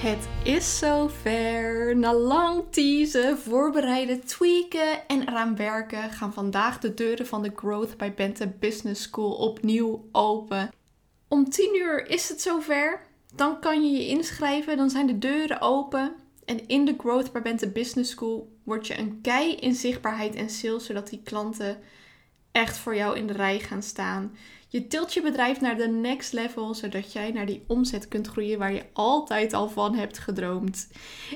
Het is zover. Na lang teasen, voorbereiden, tweaken en eraan werken gaan vandaag de deuren van de Growth by Bente Business School opnieuw open. Om 10 uur is het zover. Dan kan je je inschrijven, dan zijn de deuren open. En in de Growth by Bente Business School word je een kei in zichtbaarheid en sales, zodat die klanten echt voor jou in de rij gaan staan. Je tilt je bedrijf naar de next level, zodat jij naar die omzet kunt groeien waar je altijd al van hebt gedroomd.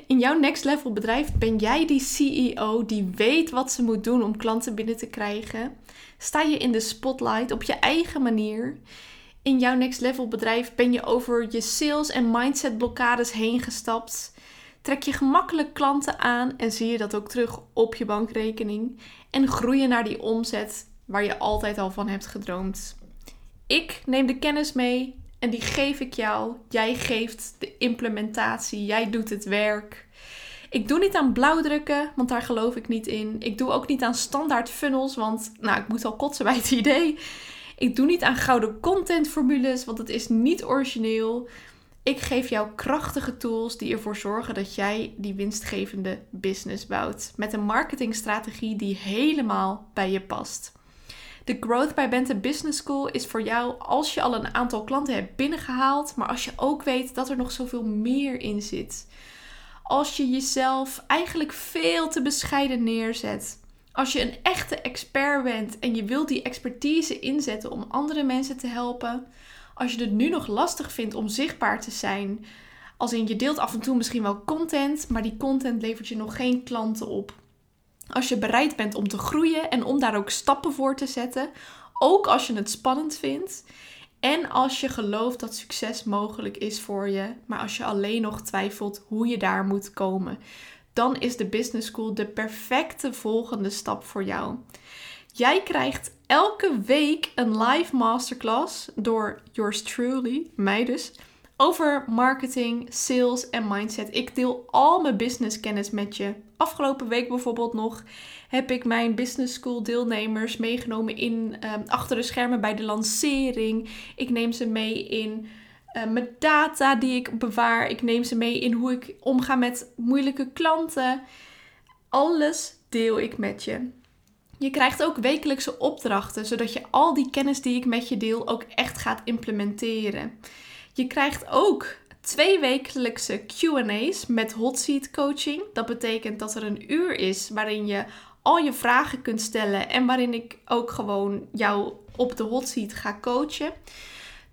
In jouw next level bedrijf ben jij die CEO die weet wat ze moet doen om klanten binnen te krijgen. Sta je in de spotlight op je eigen manier. In jouw next level bedrijf ben je over je sales en mindset blokkades heen gestapt. Trek je gemakkelijk klanten aan en zie je dat ook terug op je bankrekening. En groeien naar die omzet waar je altijd al van hebt gedroomd. Ik neem de kennis mee en die geef ik jou. Jij geeft de implementatie, jij doet het werk. Ik doe niet aan blauwdrukken, want daar geloof ik niet in. Ik doe ook niet aan standaard funnels, want nou, ik moet al kotsen bij het idee. Ik doe niet aan gouden contentformules, want het is niet origineel. Ik geef jou krachtige tools die ervoor zorgen dat jij die winstgevende business bouwt. Met een marketingstrategie die helemaal bij je past. De Growth by Bente Business School is voor jou als je al een aantal klanten hebt binnengehaald, maar als je ook weet dat er nog zoveel meer in zit. Als je jezelf eigenlijk veel te bescheiden neerzet. Als je een echte expert bent en je wilt die expertise inzetten om andere mensen te helpen. Als je het nu nog lastig vindt om zichtbaar te zijn. Als in je deelt af en toe misschien wel content, maar die content levert je nog geen klanten op. Als je bereid bent om te groeien en om daar ook stappen voor te zetten. Ook als je het spannend vindt. En als je gelooft dat succes mogelijk is voor je, maar als je alleen nog twijfelt hoe je daar moet komen, dan is de Business School de perfecte volgende stap voor jou. Jij krijgt elke week een live masterclass door yours truly, mij dus, over marketing, sales en mindset. Ik deel al mijn business kennis met je. Afgelopen week bijvoorbeeld nog heb ik mijn business school deelnemers meegenomen in um, achter de schermen bij de lancering. Ik neem ze mee in uh, mijn data die ik bewaar. Ik neem ze mee in hoe ik omga met moeilijke klanten. Alles deel ik met je. Je krijgt ook wekelijkse opdrachten, zodat je al die kennis die ik met je deel ook echt gaat implementeren. Je krijgt ook twee wekelijkse QA's met hot seat coaching. Dat betekent dat er een uur is waarin je al je vragen kunt stellen en waarin ik ook gewoon jou op de hot seat ga coachen.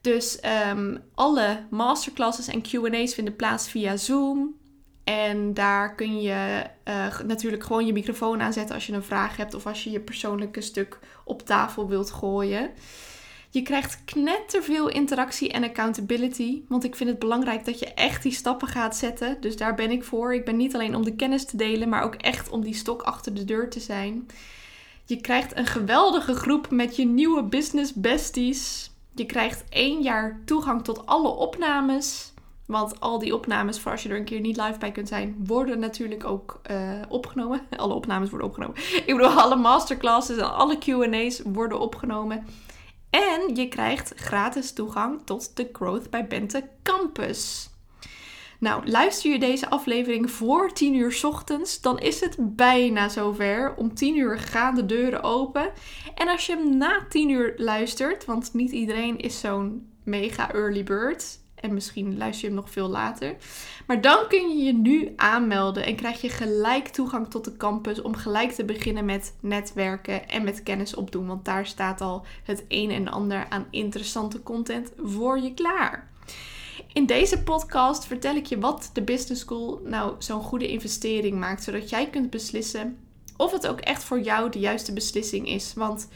Dus um, alle masterclasses en QA's vinden plaats via Zoom. En daar kun je uh, natuurlijk gewoon je microfoon aanzetten als je een vraag hebt of als je je persoonlijke stuk op tafel wilt gooien. Je krijgt knetterveel interactie en accountability. Want ik vind het belangrijk dat je echt die stappen gaat zetten. Dus daar ben ik voor. Ik ben niet alleen om de kennis te delen, maar ook echt om die stok achter de deur te zijn. Je krijgt een geweldige groep met je nieuwe business besties. Je krijgt één jaar toegang tot alle opnames. Want al die opnames, voor als je er een keer niet live bij kunt zijn, worden natuurlijk ook uh, opgenomen. Alle opnames worden opgenomen. Ik bedoel, alle masterclasses en alle QA's worden opgenomen. En je krijgt gratis toegang tot de Growth by Bente Campus. Nou, luister je deze aflevering voor 10 uur ochtends, dan is het bijna zover. Om 10 uur gaan de deuren open. En als je hem na 10 uur luistert, want niet iedereen is zo'n mega early bird, en misschien luister je hem nog veel later. Maar dan kun je je nu aanmelden en krijg je gelijk toegang tot de campus om gelijk te beginnen met netwerken en met kennis opdoen. Want daar staat al het een en ander aan interessante content voor je klaar. In deze podcast vertel ik je wat de Business School nou zo'n goede investering maakt, zodat jij kunt beslissen of het ook echt voor jou de juiste beslissing is. Want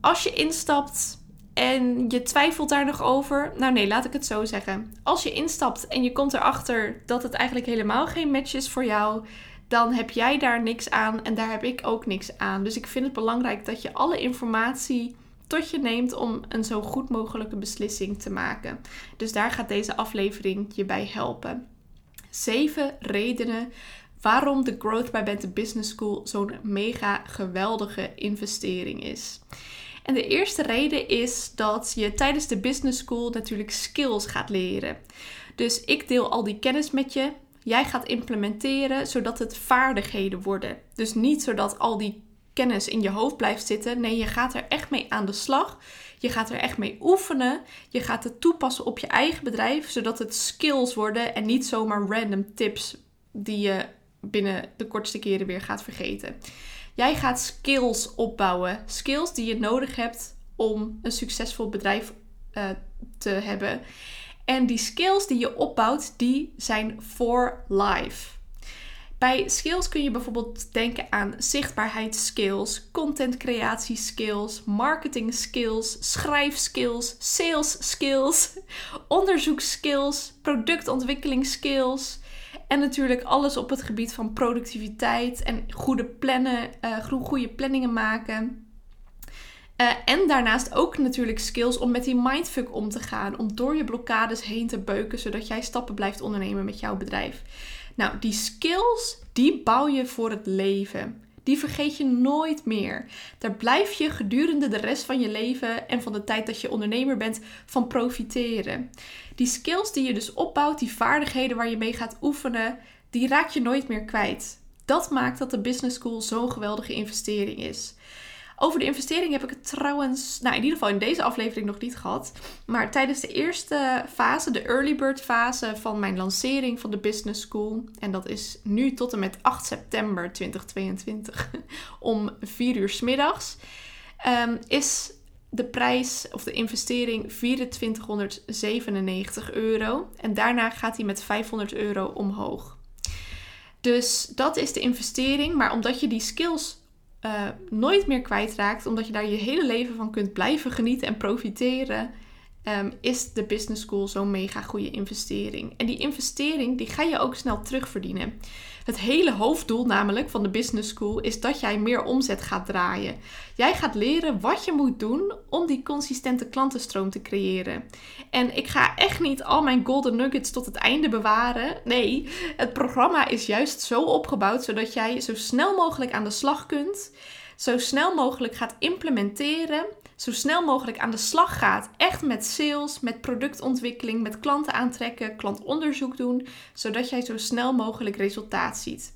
als je instapt en je twijfelt daar nog over. Nou nee, laat ik het zo zeggen. Als je instapt en je komt erachter dat het eigenlijk helemaal geen match is voor jou, dan heb jij daar niks aan en daar heb ik ook niks aan. Dus ik vind het belangrijk dat je alle informatie tot je neemt om een zo goed mogelijke beslissing te maken. Dus daar gaat deze aflevering je bij helpen. Zeven redenen waarom de Growth by Bente Business School zo'n mega geweldige investering is. En de eerste reden is dat je tijdens de business school natuurlijk skills gaat leren. Dus ik deel al die kennis met je. Jij gaat implementeren zodat het vaardigheden worden. Dus niet zodat al die kennis in je hoofd blijft zitten. Nee, je gaat er echt mee aan de slag. Je gaat er echt mee oefenen. Je gaat het toepassen op je eigen bedrijf, zodat het skills worden en niet zomaar random tips die je binnen de kortste keren weer gaat vergeten. Jij gaat skills opbouwen. Skills die je nodig hebt om een succesvol bedrijf uh, te hebben. En die skills die je opbouwt, die zijn for life. Bij skills kun je bijvoorbeeld denken aan zichtbaarheidsskills, contentcreatieskills, marketing skills, schrijfskills, sales skills, onderzoekskills, productontwikkelingsskills. En natuurlijk alles op het gebied van productiviteit en goede plannen, uh, goede planningen maken. Uh, en daarnaast ook natuurlijk skills om met die mindfuck om te gaan. Om door je blokkades heen te beuken, zodat jij stappen blijft ondernemen met jouw bedrijf. Nou, die skills, die bouw je voor het leven. Die vergeet je nooit meer. Daar blijf je gedurende de rest van je leven en van de tijd dat je ondernemer bent van profiteren. Die skills die je dus opbouwt, die vaardigheden waar je mee gaat oefenen, die raak je nooit meer kwijt. Dat maakt dat de business school zo'n geweldige investering is. Over de investering heb ik het trouwens, nou in ieder geval in deze aflevering nog niet gehad. Maar tijdens de eerste fase, de early bird fase van mijn lancering van de Business School. En dat is nu tot en met 8 september 2022 om 4 uur s middags. Ehm, is de prijs of de investering 2497 euro. En daarna gaat hij met 500 euro omhoog. Dus dat is de investering. Maar omdat je die skills uh, nooit meer kwijtraakt, omdat je daar je hele leven van kunt blijven genieten en profiteren, um, is de business school zo'n mega goede investering. En die investering die ga je ook snel terugverdienen. Het hele hoofddoel namelijk van de business school is dat jij meer omzet gaat draaien. Jij gaat leren wat je moet doen om die consistente klantenstroom te creëren. En ik ga echt niet al mijn golden nuggets tot het einde bewaren. Nee, het programma is juist zo opgebouwd zodat jij zo snel mogelijk aan de slag kunt, zo snel mogelijk gaat implementeren zo snel mogelijk aan de slag gaat. Echt met sales, met productontwikkeling, met klanten aantrekken, klantonderzoek doen, zodat jij zo snel mogelijk resultaat ziet.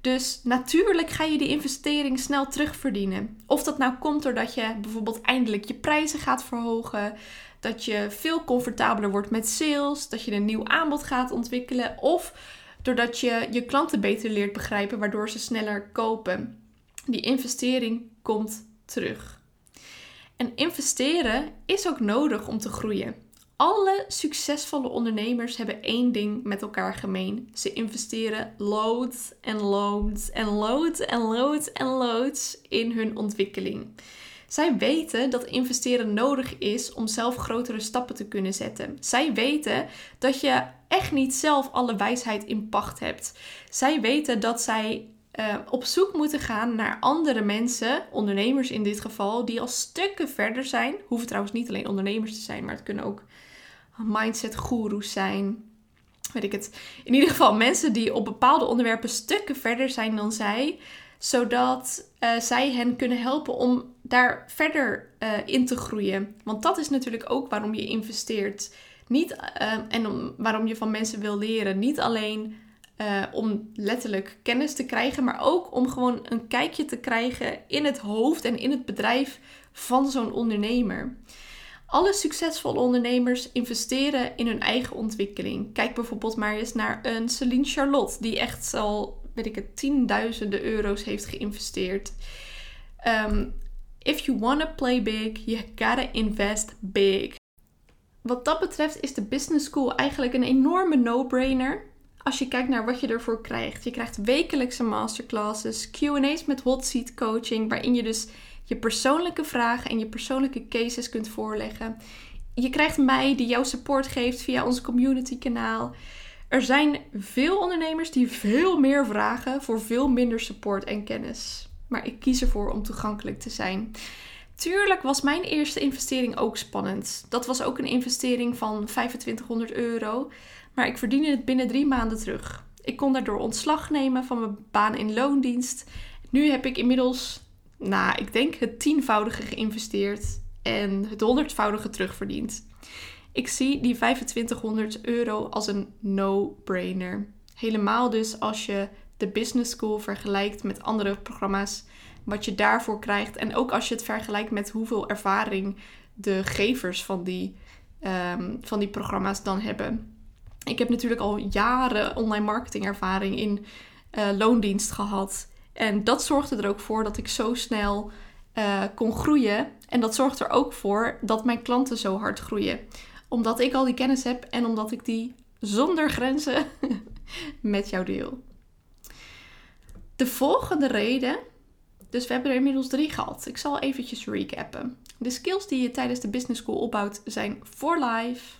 Dus natuurlijk ga je die investering snel terugverdienen. Of dat nou komt doordat je bijvoorbeeld eindelijk je prijzen gaat verhogen, dat je veel comfortabeler wordt met sales, dat je een nieuw aanbod gaat ontwikkelen of doordat je je klanten beter leert begrijpen, waardoor ze sneller kopen. Die investering komt terug. En investeren is ook nodig om te groeien. Alle succesvolle ondernemers hebben één ding met elkaar gemeen. Ze investeren loads en loads en loads en loads en loads in hun ontwikkeling. Zij weten dat investeren nodig is om zelf grotere stappen te kunnen zetten. Zij weten dat je echt niet zelf alle wijsheid in pacht hebt. Zij weten dat zij uh, op zoek moeten gaan naar andere mensen, ondernemers in dit geval, die al stukken verder zijn. Hoeven trouwens niet alleen ondernemers te zijn, maar het kunnen ook mindset gurus zijn. Weet ik het. In ieder geval mensen die op bepaalde onderwerpen stukken verder zijn dan zij, zodat uh, zij hen kunnen helpen om daar verder uh, in te groeien. Want dat is natuurlijk ook waarom je investeert. Niet, en om, waarom je van mensen wil leren. Niet alleen uh, om letterlijk kennis te krijgen, maar ook om gewoon een kijkje te krijgen in het hoofd en in het bedrijf van zo'n ondernemer. Alle succesvolle ondernemers investeren in hun eigen ontwikkeling. Kijk bijvoorbeeld maar eens naar een Celine Charlotte, die echt al, weet ik het, tienduizenden euro's heeft geïnvesteerd. Um, if you wanna play big, you gotta invest big. Wat dat betreft is de business school eigenlijk een enorme no-brainer als je kijkt naar wat je ervoor krijgt. Je krijgt wekelijkse masterclasses, QA's met hot seat coaching, waarin je dus je persoonlijke vragen en je persoonlijke cases kunt voorleggen. Je krijgt mij die jouw support geeft via ons community kanaal. Er zijn veel ondernemers die veel meer vragen voor veel minder support en kennis. Maar ik kies ervoor om toegankelijk te zijn. Tuurlijk was mijn eerste investering ook spannend. Dat was ook een investering van 2500 euro. Maar ik verdiende het binnen drie maanden terug. Ik kon daardoor ontslag nemen van mijn baan in loondienst. Nu heb ik inmiddels, nou, ik denk het tienvoudige geïnvesteerd en het honderdvoudige terugverdiend. Ik zie die 2500 euro als een no-brainer. Helemaal dus als je de business school vergelijkt met andere programma's, wat je daarvoor krijgt. En ook als je het vergelijkt met hoeveel ervaring de gevers van die, um, van die programma's dan hebben. Ik heb natuurlijk al jaren online marketing ervaring in uh, loondienst gehad. En dat zorgde er ook voor dat ik zo snel uh, kon groeien. En dat zorgt er ook voor dat mijn klanten zo hard groeien. Omdat ik al die kennis heb en omdat ik die zonder grenzen met jou deel. De volgende reden, dus we hebben er inmiddels drie gehad. Ik zal eventjes recappen. De skills die je tijdens de business school opbouwt zijn for life.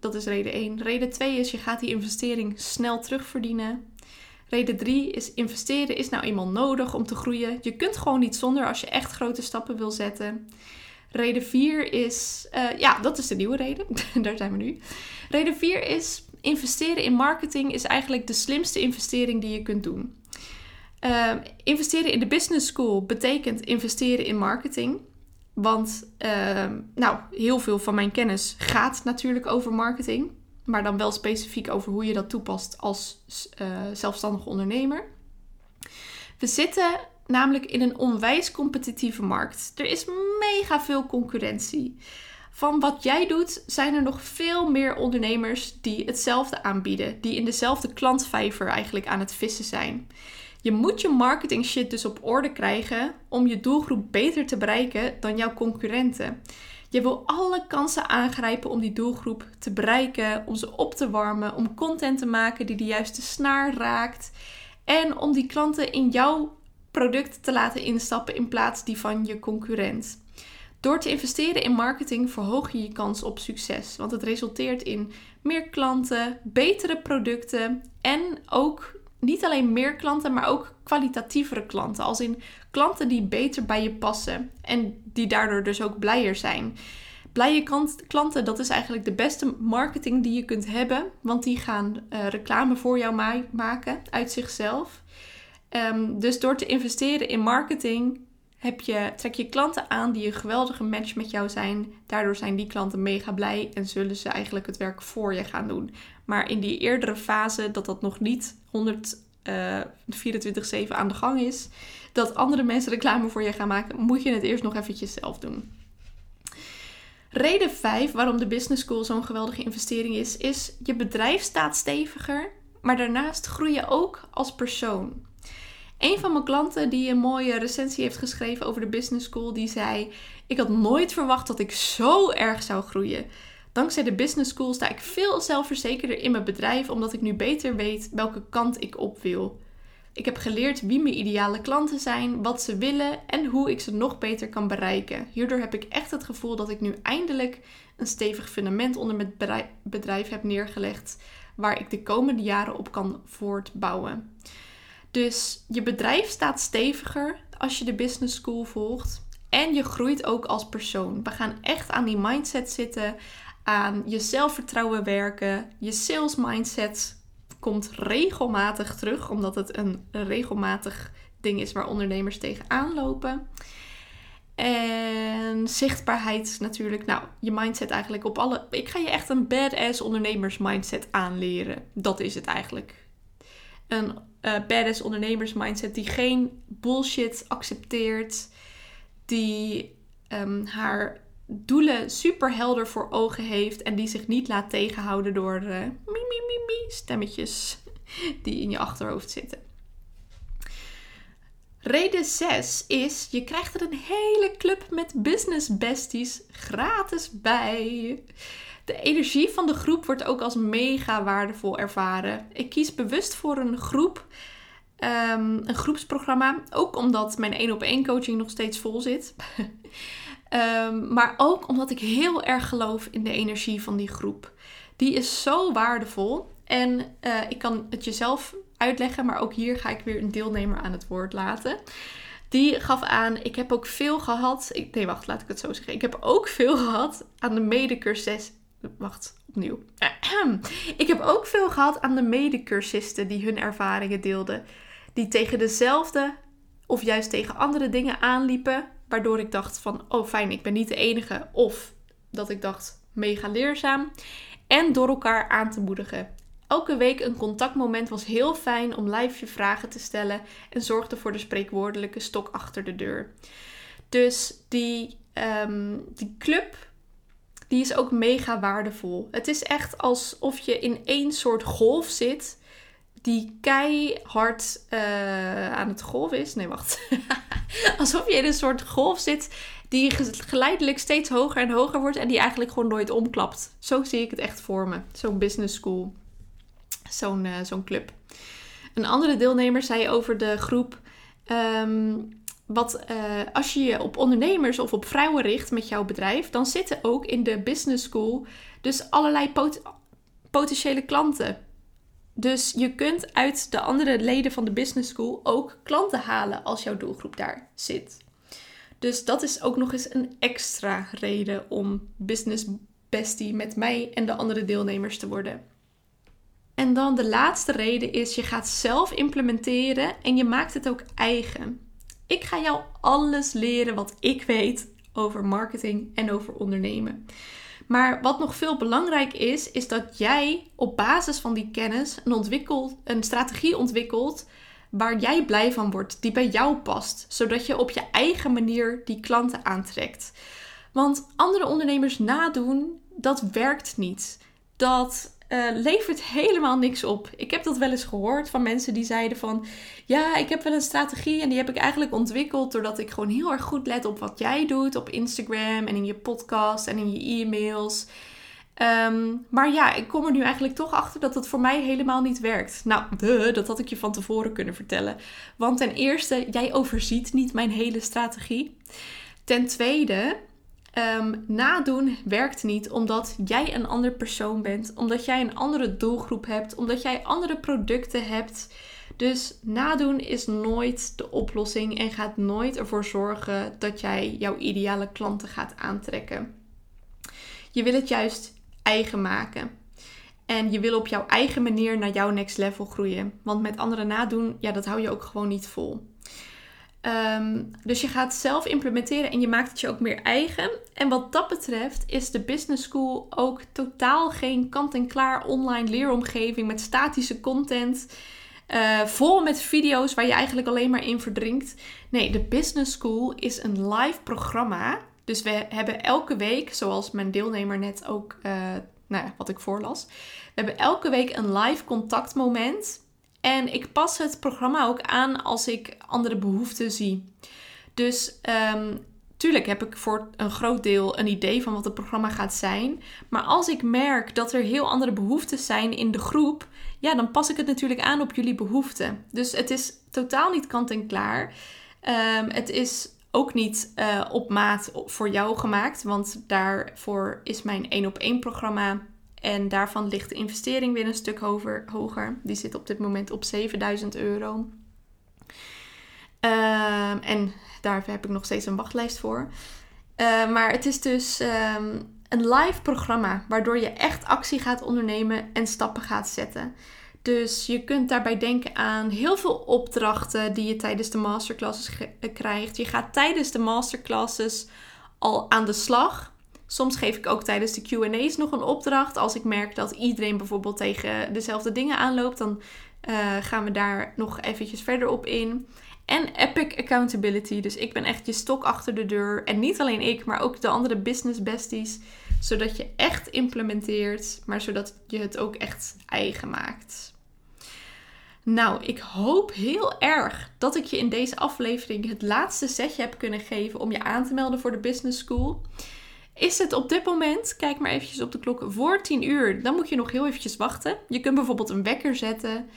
Dat is reden 1. Reden 2 is je gaat die investering snel terugverdienen. Reden 3 is investeren is nou eenmaal nodig om te groeien. Je kunt gewoon niet zonder als je echt grote stappen wil zetten. Reden 4 is, uh, ja, dat is de nieuwe reden. Daar zijn we nu. Reden 4 is investeren in marketing is eigenlijk de slimste investering die je kunt doen. Uh, investeren in de business school betekent investeren in marketing. Want uh, nou, heel veel van mijn kennis gaat natuurlijk over marketing. Maar dan wel specifiek over hoe je dat toepast als uh, zelfstandig ondernemer. We zitten namelijk in een onwijs competitieve markt. Er is mega veel concurrentie. Van wat jij doet, zijn er nog veel meer ondernemers die hetzelfde aanbieden, die in dezelfde klantvijver eigenlijk aan het vissen zijn. Je moet je marketing shit dus op orde krijgen om je doelgroep beter te bereiken dan jouw concurrenten. Je wil alle kansen aangrijpen om die doelgroep te bereiken, om ze op te warmen, om content te maken die de juiste snaar raakt en om die klanten in jouw product te laten instappen in plaats die van je concurrent. Door te investeren in marketing verhoog je je kans op succes, want het resulteert in meer klanten, betere producten en ook niet alleen meer klanten, maar ook kwalitatievere klanten. Als in klanten die beter bij je passen en die daardoor dus ook blijer zijn. Blije klanten, dat is eigenlijk de beste marketing die je kunt hebben, want die gaan uh, reclame voor jou ma maken uit zichzelf. Um, dus door te investeren in marketing heb je, trek je klanten aan die een geweldige match met jou zijn. Daardoor zijn die klanten mega blij en zullen ze eigenlijk het werk voor je gaan doen. Maar in die eerdere fase, dat dat nog niet 124-7 uh, aan de gang is, dat andere mensen reclame voor je gaan maken, moet je het eerst nog eventjes zelf doen. Reden 5 waarom de Business School zo'n geweldige investering is, is je bedrijf staat steviger, maar daarnaast groei je ook als persoon. Een van mijn klanten die een mooie recensie heeft geschreven over de Business School, die zei: Ik had nooit verwacht dat ik zo erg zou groeien. Dankzij de Business School sta ik veel zelfverzekerder in mijn bedrijf, omdat ik nu beter weet welke kant ik op wil. Ik heb geleerd wie mijn ideale klanten zijn, wat ze willen en hoe ik ze nog beter kan bereiken. Hierdoor heb ik echt het gevoel dat ik nu eindelijk een stevig fundament onder mijn bedrijf heb neergelegd, waar ik de komende jaren op kan voortbouwen. Dus je bedrijf staat steviger als je de business school volgt. En je groeit ook als persoon. We gaan echt aan die mindset zitten, aan je zelfvertrouwen werken. Je sales mindset komt regelmatig terug, omdat het een regelmatig ding is waar ondernemers tegenaan lopen. En zichtbaarheid natuurlijk. Nou, je mindset eigenlijk op alle. Ik ga je echt een badass ondernemers mindset aanleren. Dat is het eigenlijk. Een uh, badass ondernemers mindset die geen bullshit accepteert. Die um, haar doelen super helder voor ogen heeft. En die zich niet laat tegenhouden door uh, mi, mi, mi, mi stemmetjes die in je achterhoofd zitten. Reden 6 is: je krijgt er een hele club met business besties gratis bij. De energie van de groep wordt ook als mega waardevol ervaren. Ik kies bewust voor een groep, um, een groepsprogramma. Ook omdat mijn 1 op 1 coaching nog steeds vol zit. um, maar ook omdat ik heel erg geloof in de energie van die groep. Die is zo waardevol. En uh, ik kan het jezelf uitleggen, maar ook hier ga ik weer een deelnemer aan het woord laten. Die gaf aan, ik heb ook veel gehad. Ik, nee, wacht, laat ik het zo zeggen. Ik heb ook veel gehad aan de medecursus. Wacht, opnieuw. Ik heb ook veel gehad aan de medecursisten die hun ervaringen deelden. Die tegen dezelfde of juist tegen andere dingen aanliepen. Waardoor ik dacht van, oh fijn, ik ben niet de enige. Of dat ik dacht, mega leerzaam. En door elkaar aan te moedigen. Elke week een contactmoment was heel fijn om live je vragen te stellen en zorgde voor de spreekwoordelijke stok achter de deur. Dus die, um, die club, die is ook mega waardevol. Het is echt alsof je in één soort golf zit die keihard uh, aan het golven is. Nee, wacht. alsof je in een soort golf zit die geleidelijk steeds hoger en hoger wordt en die eigenlijk gewoon nooit omklapt. Zo zie ik het echt voor me. Zo'n business school zo'n uh, zo'n club. Een andere deelnemer zei over de groep. Ehm, wat uh, als je je op ondernemers of op vrouwen richt met jouw bedrijf, dan zitten ook in de business school dus allerlei pot potentiële klanten. Dus je kunt uit de andere leden van de business school ook klanten halen als jouw doelgroep daar zit. Dus dat is ook nog eens een extra reden om business bestie met mij en de andere deelnemers te worden. En dan de laatste reden is, je gaat zelf implementeren en je maakt het ook eigen. Ik ga jou alles leren wat ik weet over marketing en over ondernemen. Maar wat nog veel belangrijk is, is dat jij op basis van die kennis een, een strategie ontwikkelt waar jij blij van wordt, die bij jou past, zodat je op je eigen manier die klanten aantrekt. Want andere ondernemers nadoen, dat werkt niet. Dat uh, levert helemaal niks op. Ik heb dat wel eens gehoord van mensen die zeiden van... Ja, ik heb wel een strategie en die heb ik eigenlijk ontwikkeld... doordat ik gewoon heel erg goed let op wat jij doet op Instagram... en in je podcast en in je e-mails. Ehm, maar ja, ik kom er nu eigenlijk toch achter dat het voor mij helemaal niet werkt. Nou, dat had ik je van tevoren kunnen vertellen. Want ten eerste, jij overziet niet mijn hele strategie. Ten tweede, Um, nadoen werkt niet omdat jij een ander persoon bent, omdat jij een andere doelgroep hebt, omdat jij andere producten hebt. Dus nadoen is nooit de oplossing en gaat nooit ervoor zorgen dat jij jouw ideale klanten gaat aantrekken. Je wil het juist eigen maken. En je wil op jouw eigen manier naar jouw next level groeien. Want met anderen nadoen, ja, dat hou je ook gewoon niet vol. Ehm, dus je gaat zelf implementeren en je maakt het je ook meer eigen. En wat dat betreft is de Business School ook totaal geen kant-en-klaar online leeromgeving met statische content. Uh, vol met video's waar je eigenlijk alleen maar in verdrinkt. Nee, de Business School is een live programma. Dus we hebben elke week, zoals mijn deelnemer net ook, uh, nou ja, wat ik voorlas. We hebben elke week een live contactmoment en ik pas het programma ook aan als ik andere behoeften zie. Dus um, tuurlijk heb ik voor een groot deel een idee van wat het programma gaat zijn. Maar als ik merk dat er heel andere behoeften zijn in de groep, ja, dan pas ik het natuurlijk aan op jullie behoeften. Dus het is totaal niet kant en klaar. Um, het is ook niet uh, op maat voor jou gemaakt, want daarvoor is mijn 1 op 1 programma en daarvan ligt de investering weer een stuk hoger. hoger. Die zit op dit moment op 7000 euro. Ehm, en daar heb ik nog steeds een wachtlijst voor. Uh, maar het is dus um, een live programma waardoor je echt actie gaat ondernemen en stappen gaat zetten. Dus je kunt daarbij denken aan heel veel opdrachten die je tijdens de masterclasses krijgt. Je gaat tijdens de masterclasses al aan de slag. Soms geef ik ook tijdens de QA's nog een opdracht. Als ik merk dat iedereen bijvoorbeeld tegen dezelfde dingen aanloopt, dan uh, gaan we daar nog eventjes verder op in. En Epic Accountability. Dus ik ben echt je stok achter de deur. En niet alleen ik, maar ook de andere business besties. Zodat je echt implementeert, maar zodat je het ook echt eigen maakt. Nou, ik hoop heel erg dat ik je in deze aflevering het laatste setje heb kunnen geven om je aan te melden voor de Business School. Is het op dit moment, kijk maar eventjes op de klok, voor 10 uur, dan moet je nog heel eventjes wachten. Je kunt bijvoorbeeld een wekker zetten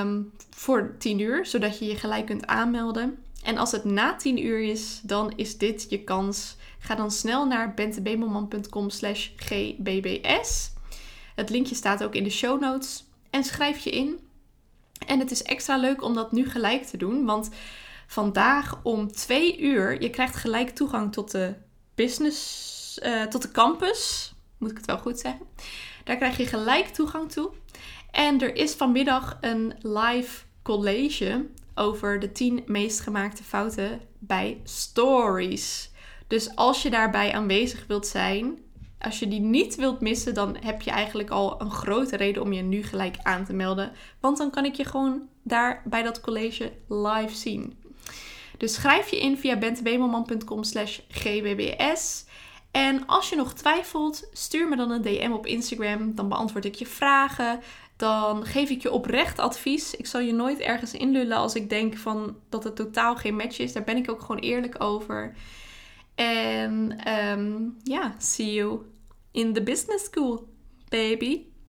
um, voor 10 uur, zodat je je gelijk kunt aanmelden. En als het na 10 uur is, dan is dit je kans. Ga dan snel naar bentebemelman.com slash gbbs. Het linkje staat ook in de show notes. En schrijf je in. En het is extra leuk om dat nu gelijk te doen, want vandaag om twee uur, je krijgt gelijk toegang tot de business, uh, tot de campus. Moet ik het wel goed zeggen? Daar krijg je gelijk toegang toe. En er is vanmiddag een live college over de 10 meest gemaakte fouten bij stories. Dus als je daarbij aanwezig wilt zijn, als je die niet wilt missen, dan heb je eigenlijk al een grote reden om je nu gelijk aan te melden. Want dan kan ik je gewoon daar bij dat college live zien. Dus schrijf je in via bentewemelman.com slash gbbs. En als je nog twijfelt, stuur me dan een DM op Instagram. Dan beantwoord ik je vragen. Dan geef ik je oprecht advies. Ik zal je nooit ergens inlullen als ik denk van dat het totaal geen match is. Daar ben ik ook gewoon eerlijk over. En um, ja, see you in the business school, baby.